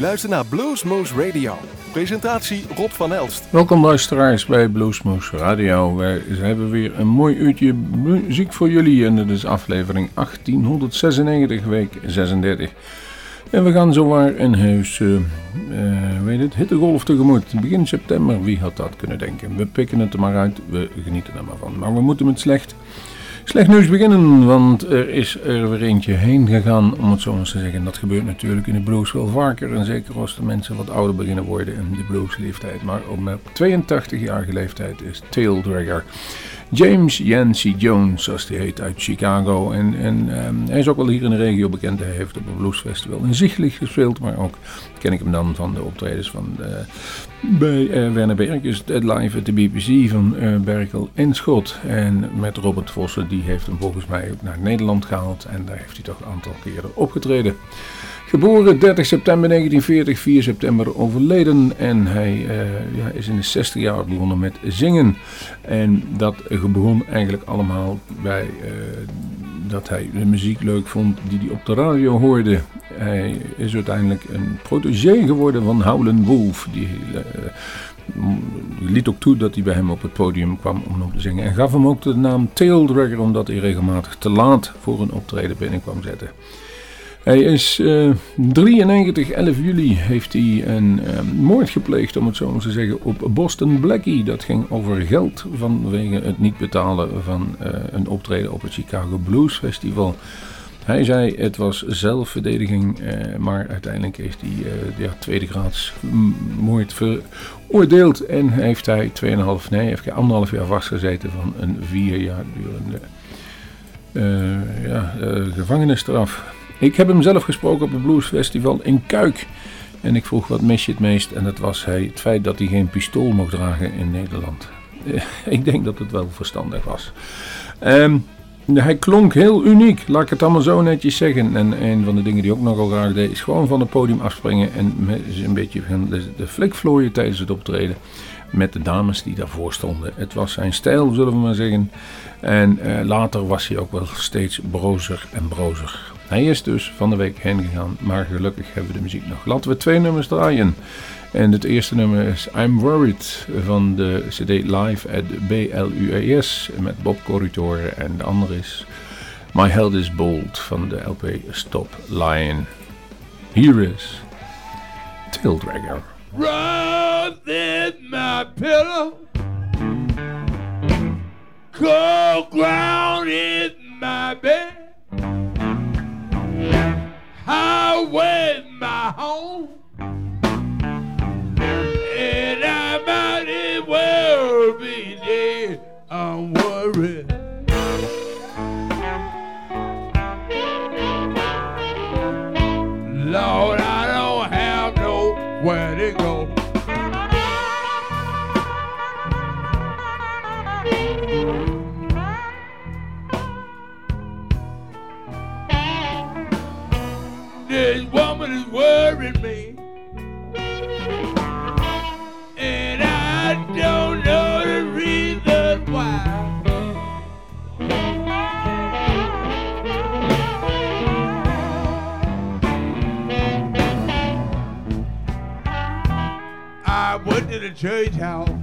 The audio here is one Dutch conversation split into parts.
luistert naar Bluesmoose Radio. Presentatie Rob van Elst. Welkom luisteraars bij Bluesmoose Radio. Wij hebben weer een mooi uurtje muziek voor jullie en dit is aflevering 1896, week 36. En we gaan zowaar een huis, uh, weet het, hittegolf tegemoet. Begin september, wie had dat kunnen denken? We pikken het er maar uit, we genieten er maar van. Maar we moeten met slecht Slecht nieuws beginnen, want er is er weer eentje heen gegaan, om het zo maar te zeggen. Dat gebeurt natuurlijk in de blues wel vaker. En zeker als de mensen wat ouder beginnen worden in de bluesleeftijd. Maar op 82-jarige leeftijd is Tail Dragger. James Yancey Jones, zoals hij heet, uit Chicago. En, en um, hij is ook wel hier in de regio bekend. Hij heeft op een bluesfestival in Zichtlich gespeeld, maar ook ken ik hem dan van de optredens van de, bij uh, Werner Berkjes, live at de BBC van uh, Berkel en Schot. En met Robert Vossen, die heeft hem volgens mij ook naar Nederland gehaald. En daar heeft hij toch een aantal keren opgetreden. Geboren 30 september 1940, 4 september overleden. En hij uh, ja, is in de 60 jaar begonnen met zingen. En dat begon eigenlijk allemaal bij uh, dat hij de muziek leuk vond die hij op de radio hoorde. Hij is uiteindelijk een protégé geworden van Howlin' Wolf. Die uh, liet ook toe dat hij bij hem op het podium kwam om op te zingen. En gaf hem ook de naam Tail Dragger omdat hij regelmatig te laat voor een optreden binnenkwam zetten. Hij is uh, 93, 11 juli heeft hij een uh, moord gepleegd, om het zo maar te zeggen, op Boston Blackie. Dat ging over geld vanwege het niet betalen van uh, een optreden op het Chicago Blues Festival. Hij zei het was zelfverdediging, maar uiteindelijk is hij ja, tweede graads moord veroordeeld. En heeft hij 2,5, nee, heeft anderhalf jaar vastgezeten van een vier jaar durende ja, gevangenisstraf. Ik heb hem zelf gesproken op het bluesfestival in Kuik. En ik vroeg wat mis je het meest. En dat was hij, het feit dat hij geen pistool mocht dragen in Nederland. ik denk dat het wel verstandig was. Um, hij klonk heel uniek, laat ik het allemaal zo netjes zeggen. En een van de dingen die ook nogal graag deed, is gewoon van het podium afspringen en een beetje de, de flikvlooien tijdens het optreden. Met de dames die daarvoor stonden. Het was zijn stijl, zullen we maar zeggen. En uh, later was hij ook wel steeds brozer en brozer. Hij is dus van de week heen gegaan, maar gelukkig hebben we de muziek nog. Laten we twee nummers draaien. En het eerste nummer is I'm Worried van de CD Live at BLUES met Bob Corritore. En de andere is My Health is Bold van de LP Stop Lying. Here is Tail Dragger. Run in my pillow Cold ground in my bed highway my home. And I might as well be dead. I'm worried. Lord, to church house.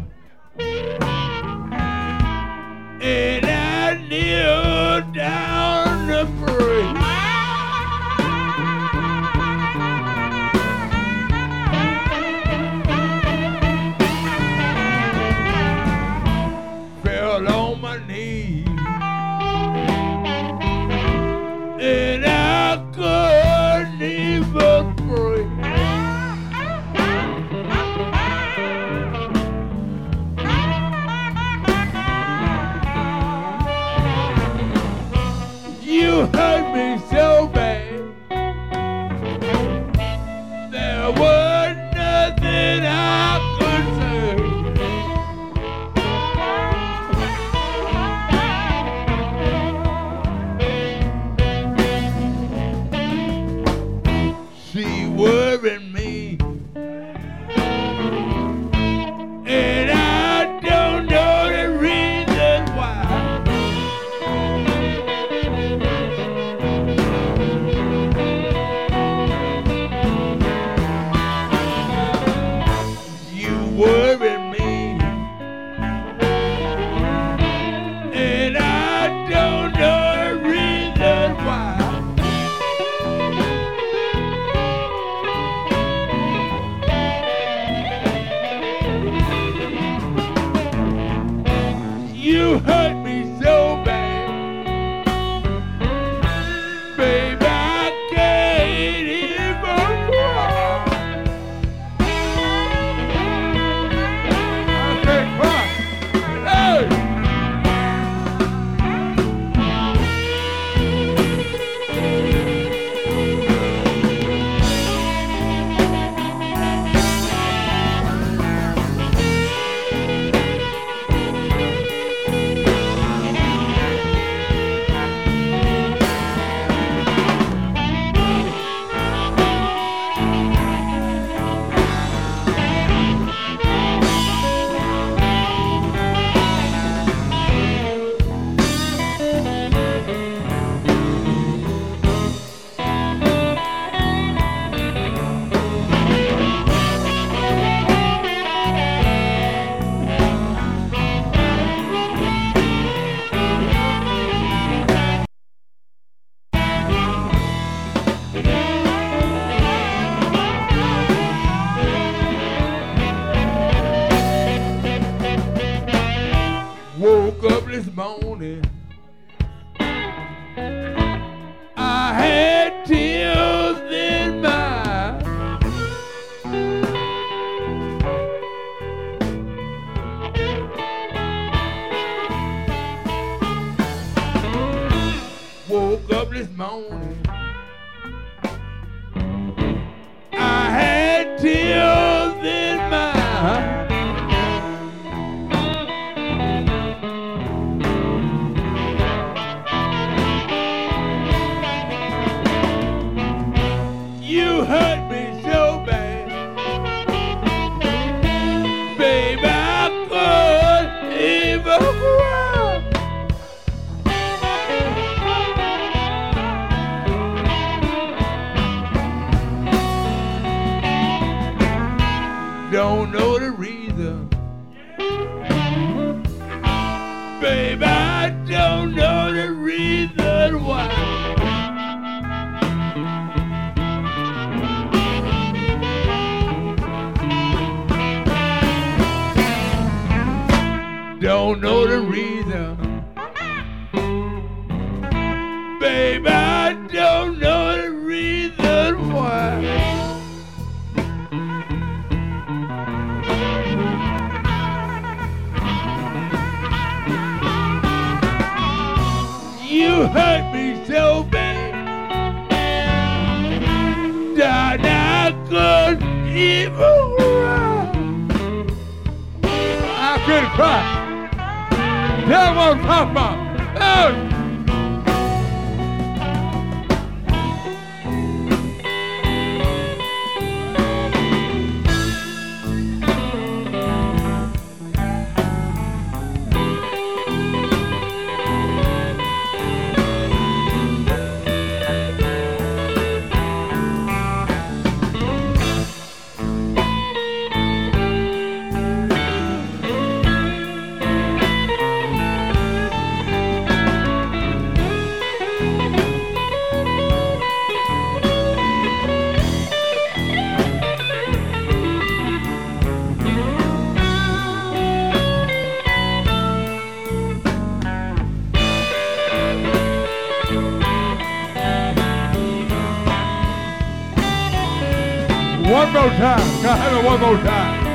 One more time. Can I have it one more time?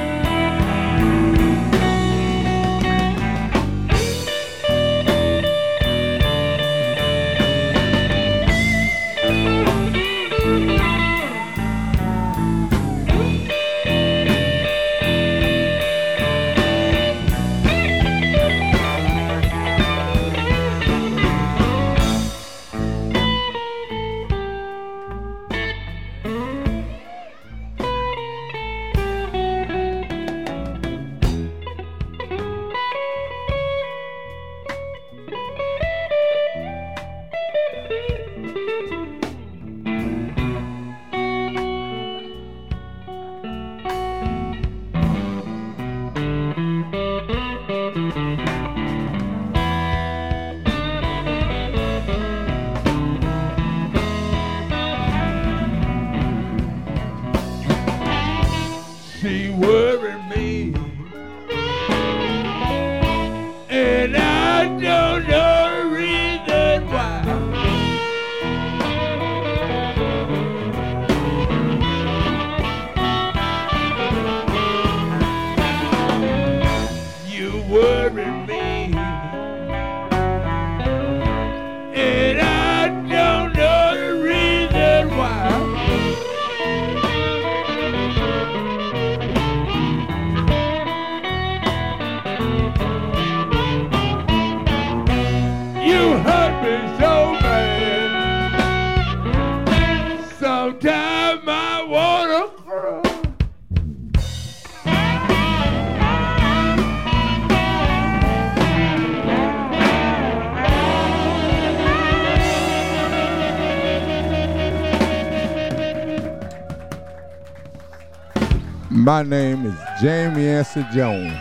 My name is Jamie Anson Jones,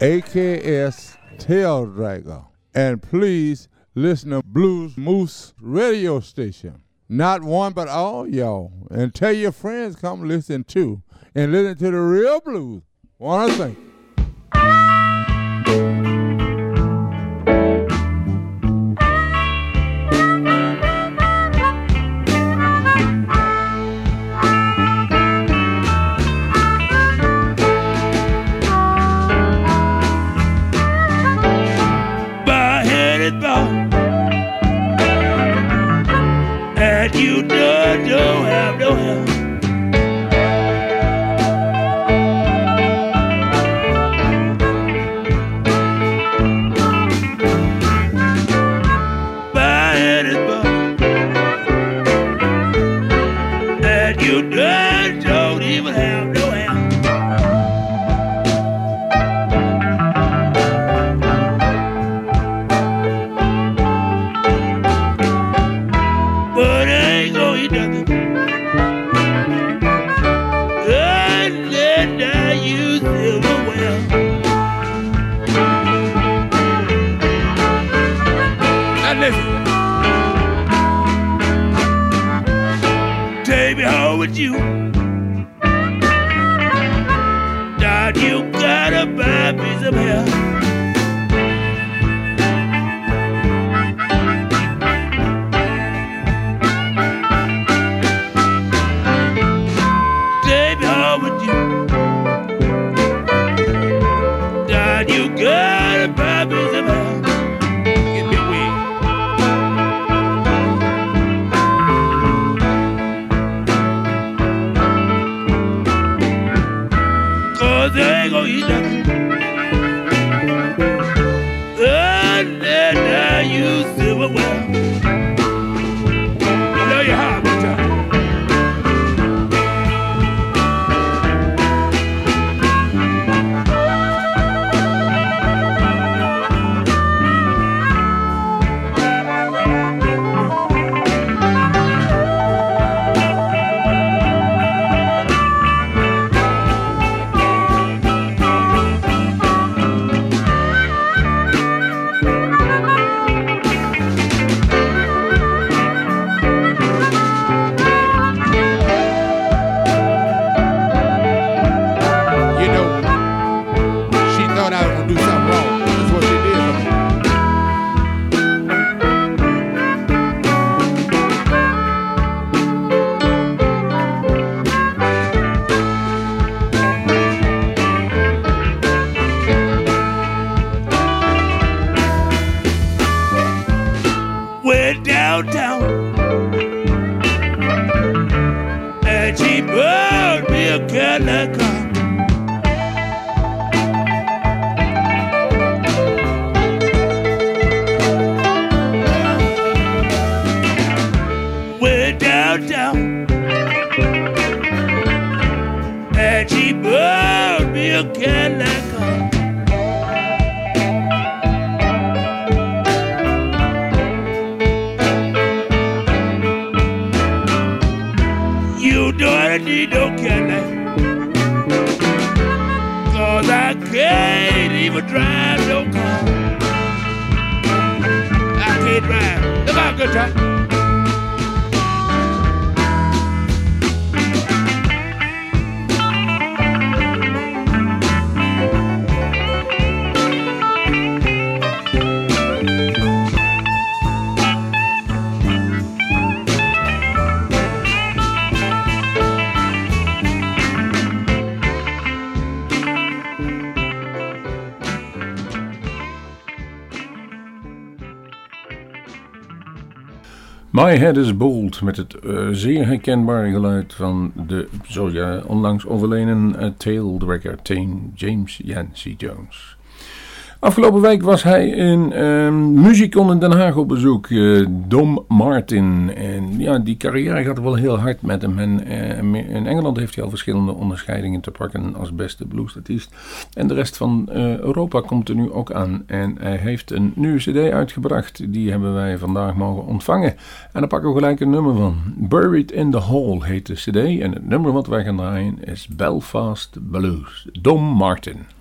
AKS Tail Dragger. And please listen to Blues Moose radio station. Not one, but all y'all. And tell your friends come listen too. And listen to the real blues. Wanna sing. Bought me a Cadillac. You don't need no Cadillac. Cause I can't even drive no car. I can't drive. Look out, good time. My Head is Bold met het eh, zeer herkenbare geluid van de zo onlangs overleden uh, taildragger Tame James Yancey Jones. Afgelopen week was hij in uh, Musicon in Den Haag op bezoek, eh, Dom Martin. En ja, die carrière gaat wel heel hard met hem. En, eh, in Engeland heeft hij al verschillende onderscheidingen te pakken als beste bluesartiest. En de rest van eh, Europa komt er nu ook aan. En hij heeft een nieuwe cd uitgebracht, die hebben wij vandaag mogen ontvangen. En daar pakken we gelijk een nummer van. Buried in the Hall heet de cd. En het nummer wat wij gaan draaien is Belfast Blues. Dom Martin.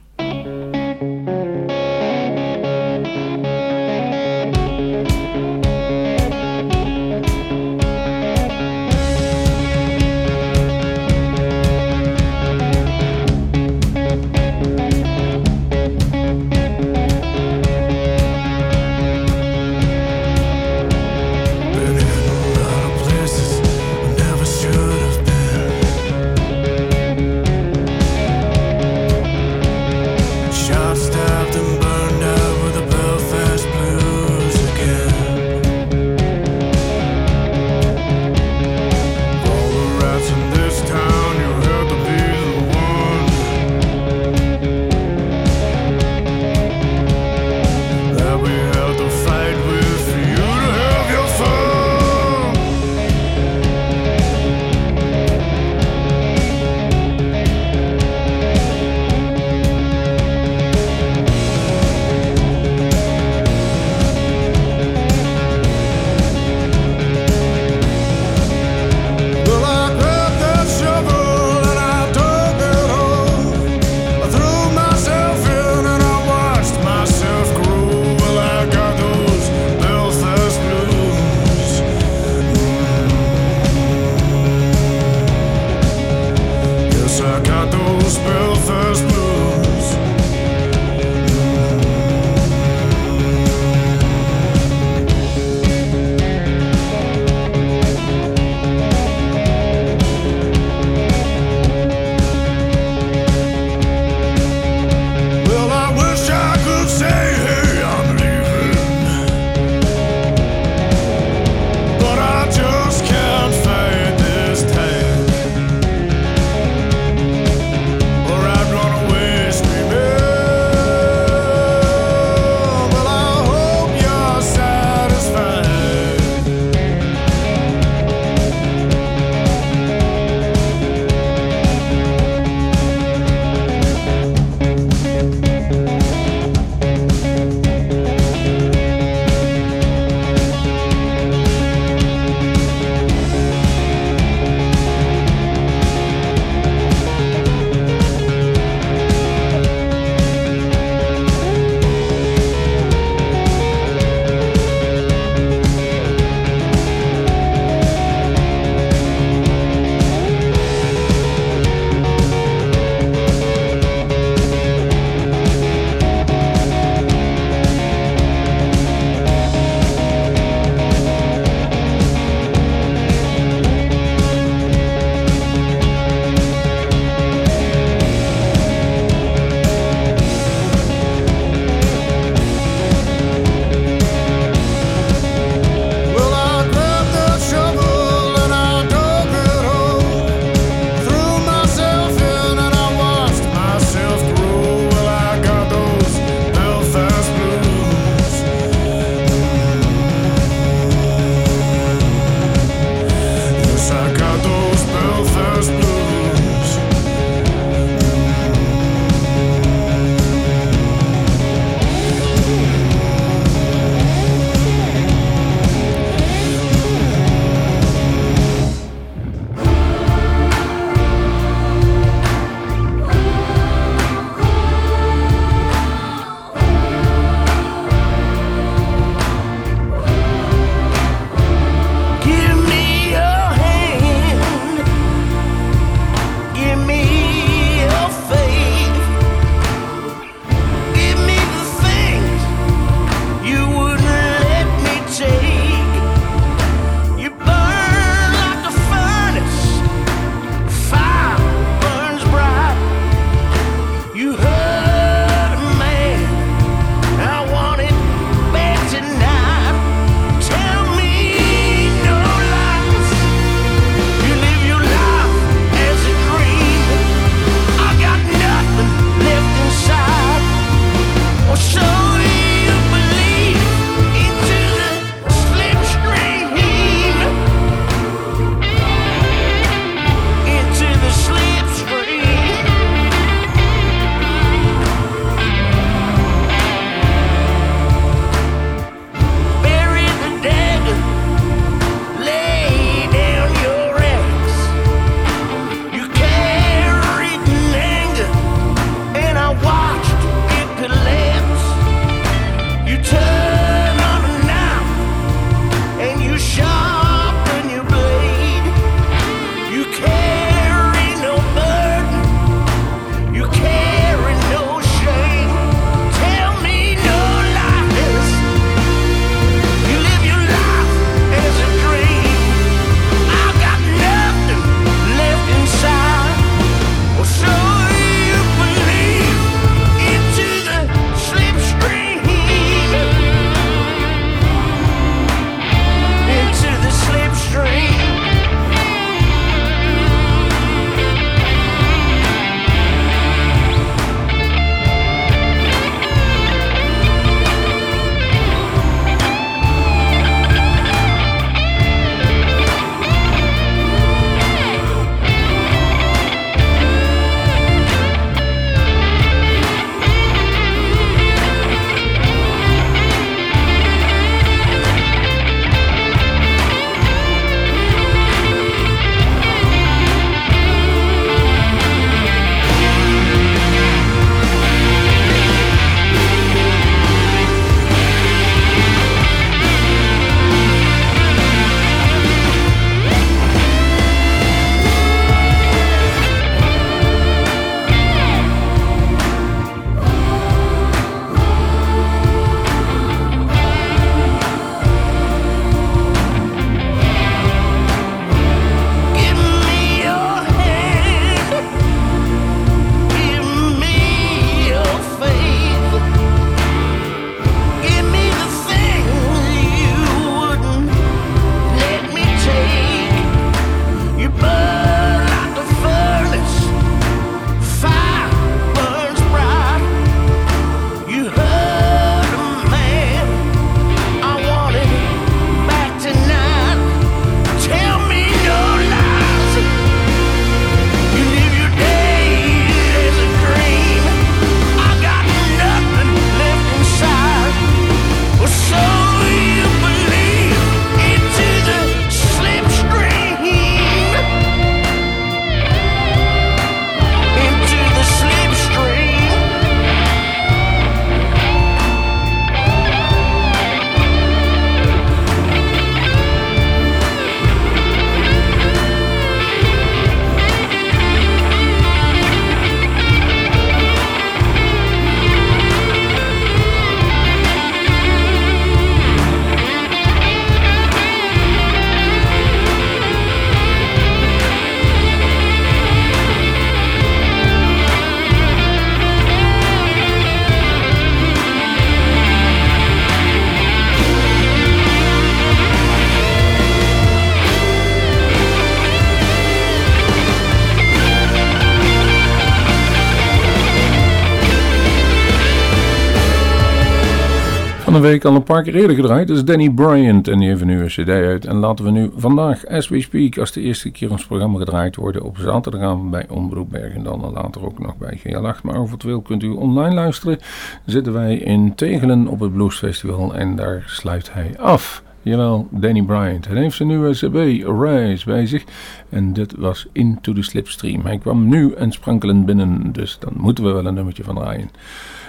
Een week al een paar keer eerder gedraaid. Dat is Danny Bryant en die heeft nu een cd uit. En laten we nu vandaag, as we speak, als de eerste keer ons programma gedraaid worden op zaterdagavond bij Omroep Bergendal en later ook nog bij GL8. Maar over het wil kunt u online luisteren. Zitten wij in Tegelen op het Blues Festival en daar sluit hij af. Jawel, Danny Bryant. Hij heeft zijn nieuwe CB Rise bij zich. En dit was Into the Slipstream. Hij kwam nu en sprankelend binnen, dus dan moeten we wel een nummertje van draaien.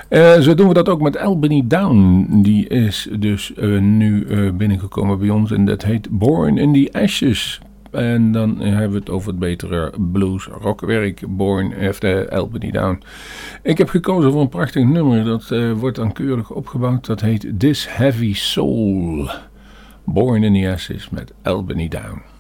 Eh, zo doen we dat ook met Albany Down. Die is dus eh, nu eh, binnengekomen bij ons en dat heet Born in the Ashes. En dan hebben we het over het betere blues rockwerk, Born after Albany Down. Ik heb gekozen voor een prachtig nummer, dat wordt dan keurig opgebouwd. Dat heet This Heavy Soul. Born in the Ashes met Albany Down.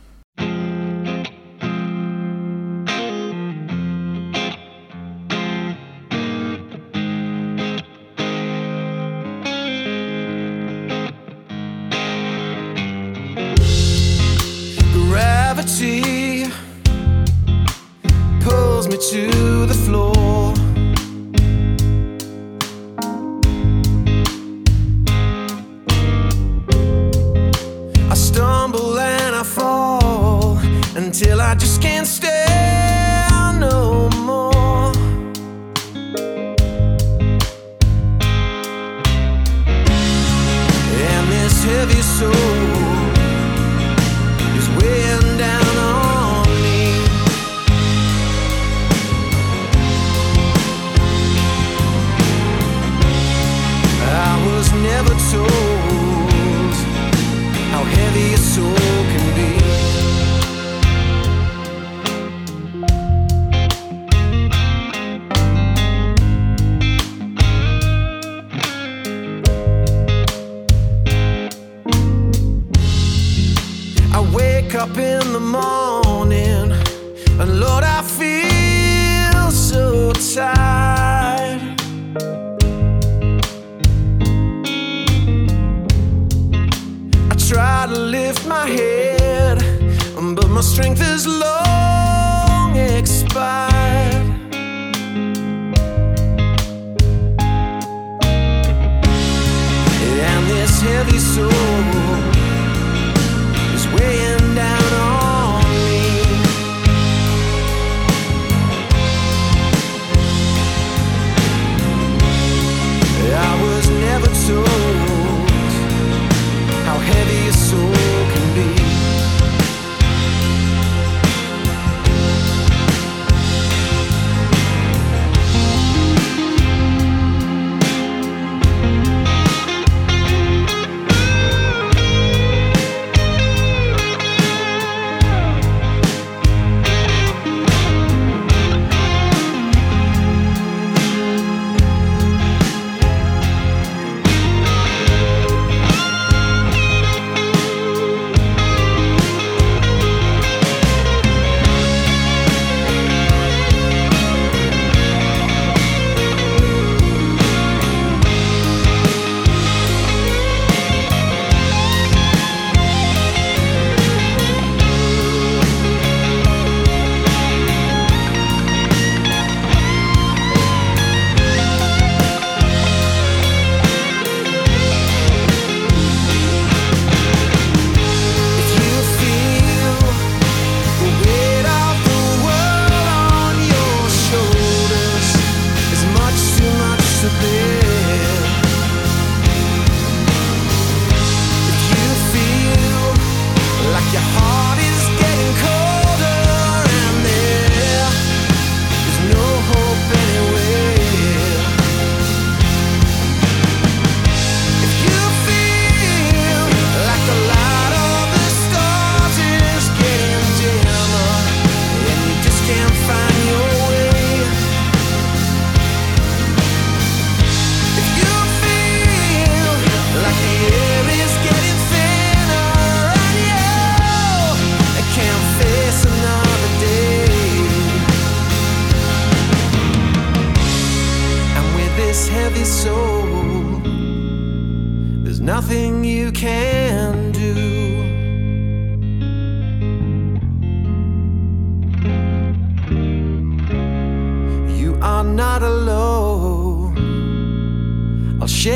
To the floor. I stumble and I fall until I just can't stand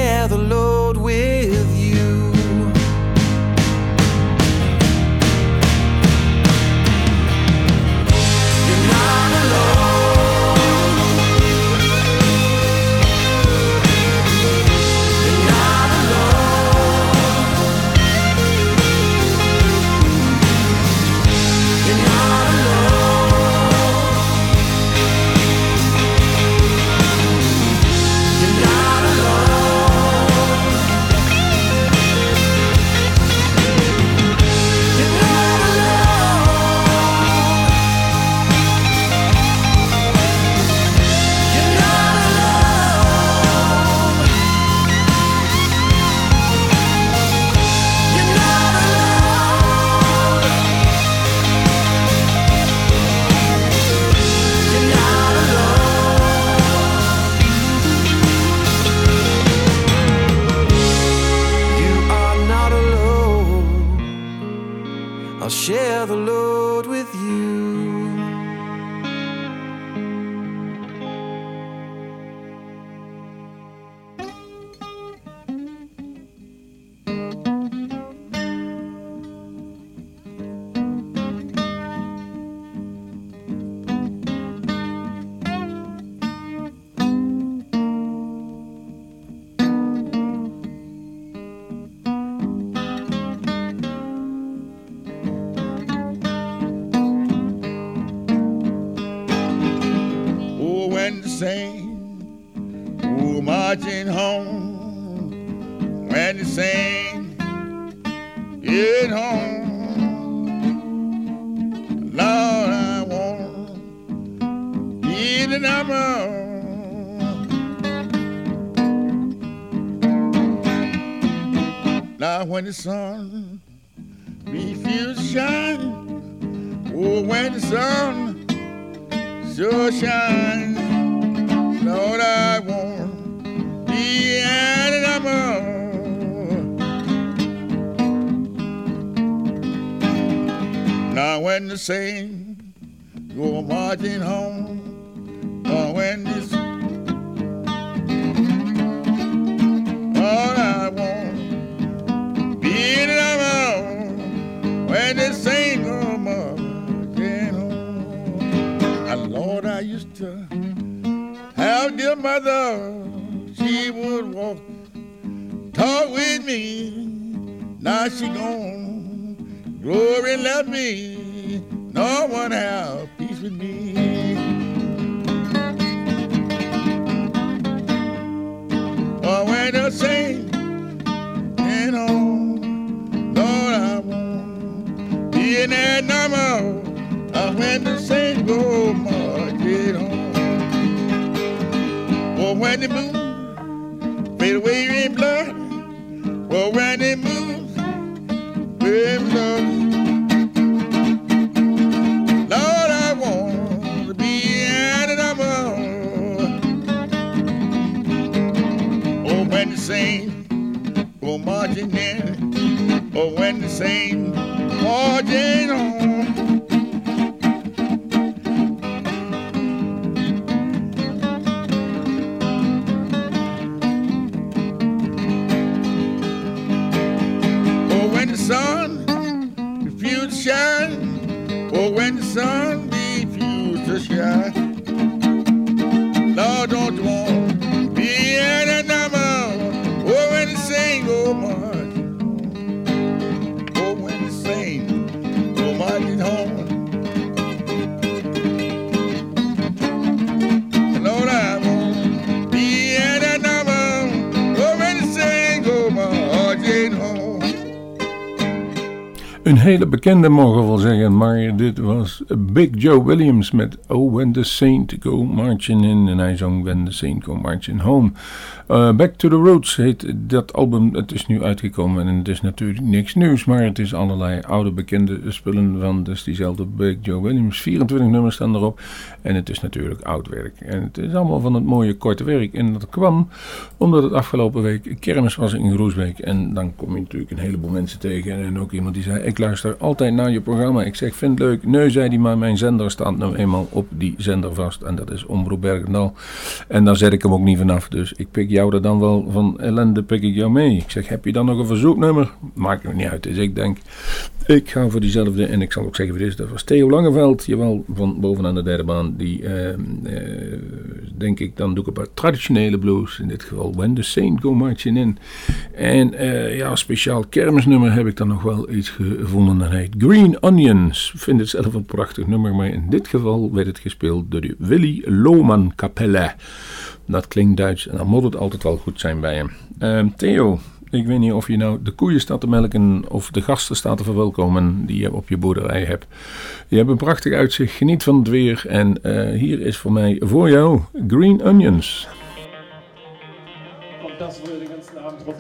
share the load with you. Be the number. Now when the sun refuse to shine, oh, when the sun sure shine, Lord, I want be an number. Now when the same go marching home, mother, she would walk, talk with me. Now she gone. Glory left me, no one have peace with me. Oh, when I sing, you know, Lord, I want be in that number. Oh, when the saints go marching when the moon fade away in blood. Oh, when they move, with blood. Lord, I want to be an number. Oh, when the saints go marching in, oh, when the saints marching on. Hele bekende mogen we wel zeggen, maar dit was Big Joe Williams met Oh When the Saint Go Marching In. En hij zong When the Saint Go Marching Home. Uh, Back to the Roots heet dat album. Het is nu uitgekomen en het is natuurlijk niks nieuws, maar het is allerlei oude bekende spullen van dus diezelfde Big Joe Williams. 24 nummers staan erop en het is natuurlijk oud werk. En het is allemaal van het mooie korte werk. En dat kwam omdat het afgelopen week kermis was in Groesbeek. En dan kom je natuurlijk een heleboel mensen tegen. En ook iemand die zei, ik luister altijd naar je programma. Ik zeg, vind het leuk. Nee, zei hij, maar mijn zender staat nou eenmaal op die zender vast. En dat is Omroep Bergendal. En daar zet ik hem ook niet vanaf. Dus ik pik jou er dan wel van ellende, pik ik jou mee. Ik zeg, heb je dan nog een verzoeknummer? Maakt me niet uit. Dus ik denk, ik ga voor diezelfde. En ik zal ook zeggen voor deze, dat was Theo Langeveld. Jawel, van bovenaan de derde baan. Die, eh, eh, denk ik, dan doe ik een paar traditionele blues. In dit geval When the Saint Go Marching In. En eh, ja, speciaal kermisnummer heb ik dan nog wel iets gevonden. Dat heet Green Onions. Ik vind het zelf een prachtig nummer. Maar in dit geval werd het gespeeld door de Willy Lohman Kapelle. Dat klinkt Duits en dan moet het altijd wel goed zijn bij hem. Ehm, Theo, ik weet niet of je nou de koeien staat te melken of de gasten staat te verwelkomen die je op je boerderij hebt. Je hebt een prachtig uitzicht, geniet van het weer en eh, hier is voor mij voor jou Green Onions. Und das wurde den ganzen Abend drauf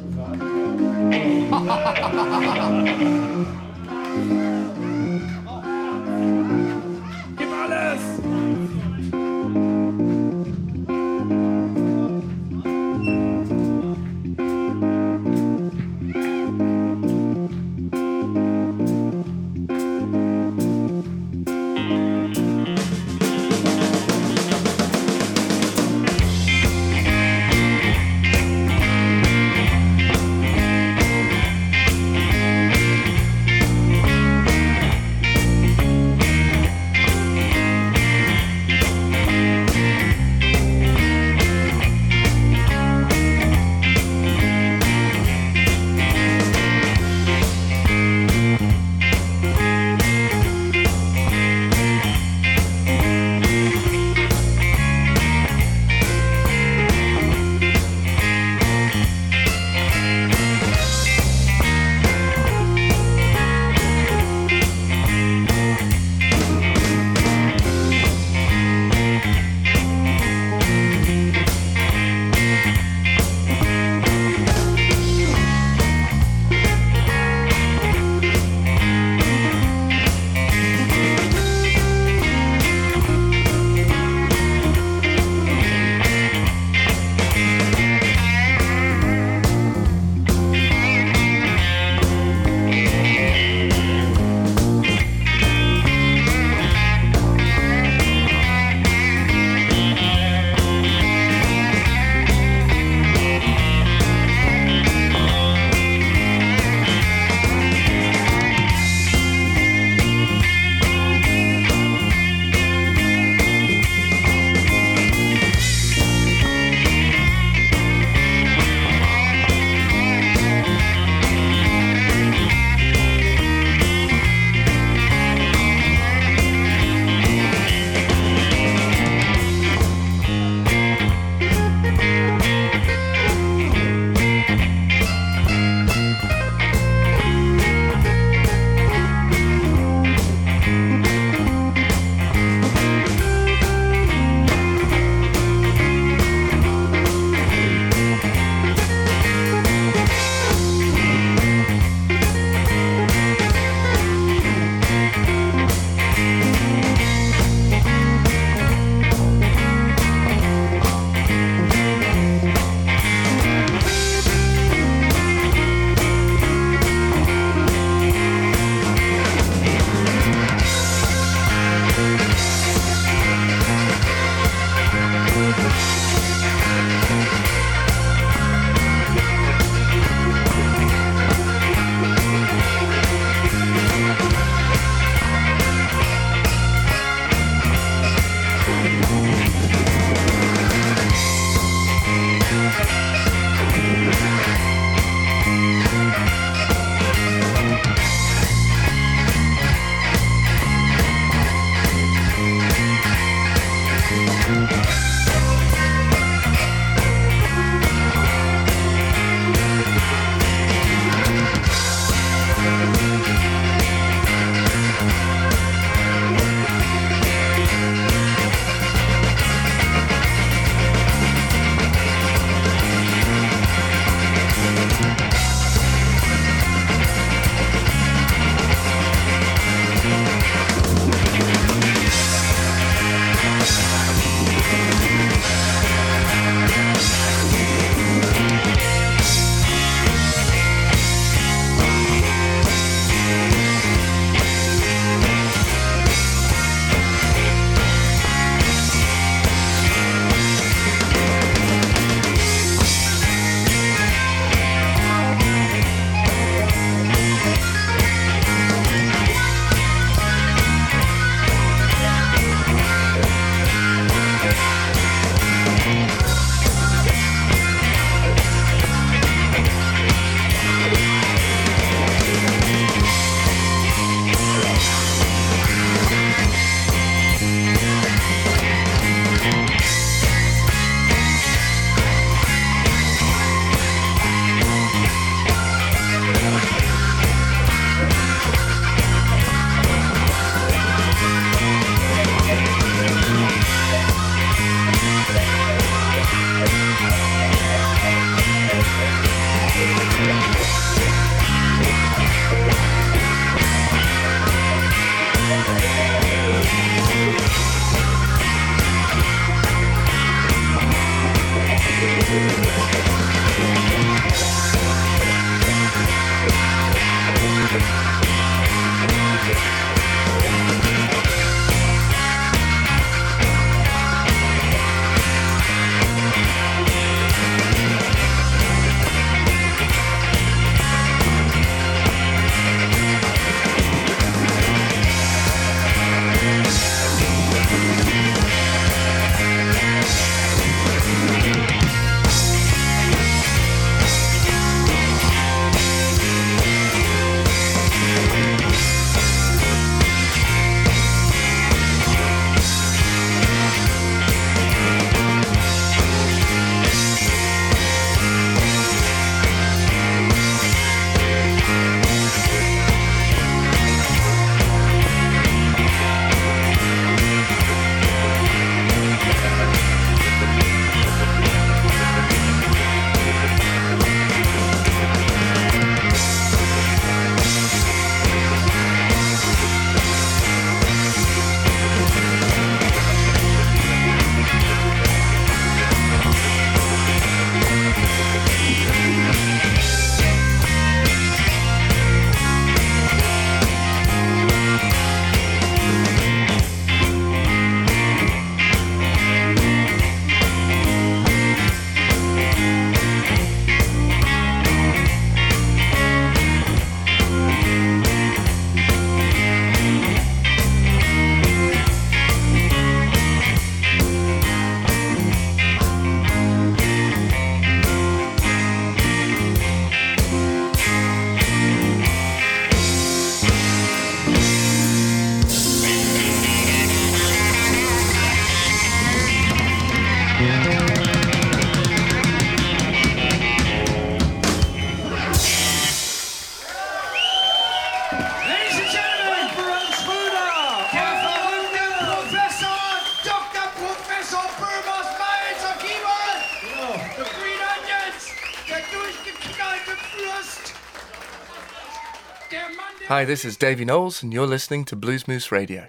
Hi, this is Davey Knowles, and you're listening to Blues Moose Radio.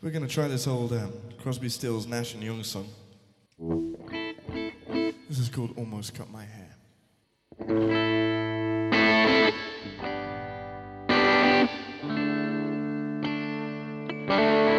We're going to try this old um, Crosby, Stills, Nash and Young song. This is called Almost Cut My Hair. Almost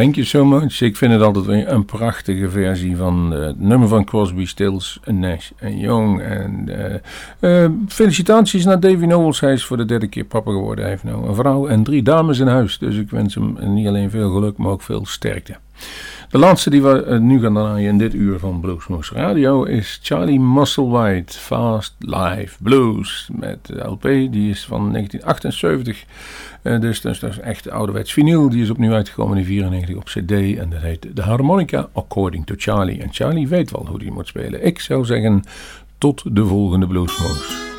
Thank you much. Ik vind het altijd weer een prachtige versie van eh, het nummer van Crosby, Stills, Nash en Young. En eh, eh, felicitaties naar Davy Knowles. Hij is voor de derde keer papa geworden. Hij heeft nou een vrouw en drie dames in huis. Dus ik wens hem niet alleen veel geluk, maar ook veel sterkte. De laatste die we eh, nu gaan draaien in dit uur van Bluesmoose Radio is Charlie Musselwhite, Fast Live Blues. Met de LP, die is van 1978. Eh, dus dat is, echt ouderwets vinyl. Die is opnieuw uitgekomen in 94 op CD. En dat heet de Harmonica According to Charlie. En Charlie weet wel hoe die moet spelen. Ik zou zeggen, tot de volgende Bluesmoose.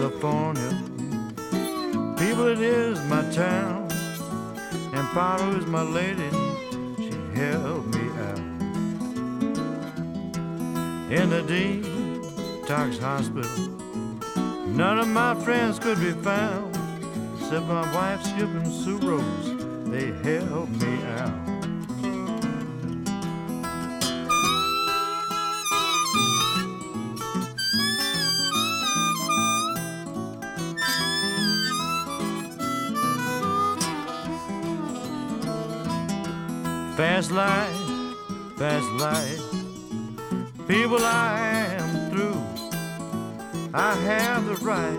California. People, it is my town, and Paro is my lady. She helped me out in the detox hospital. None of my friends could be found, except my wife Skip and Sue Rose. They helped me Fast life, fast life. People, I am through. I have the right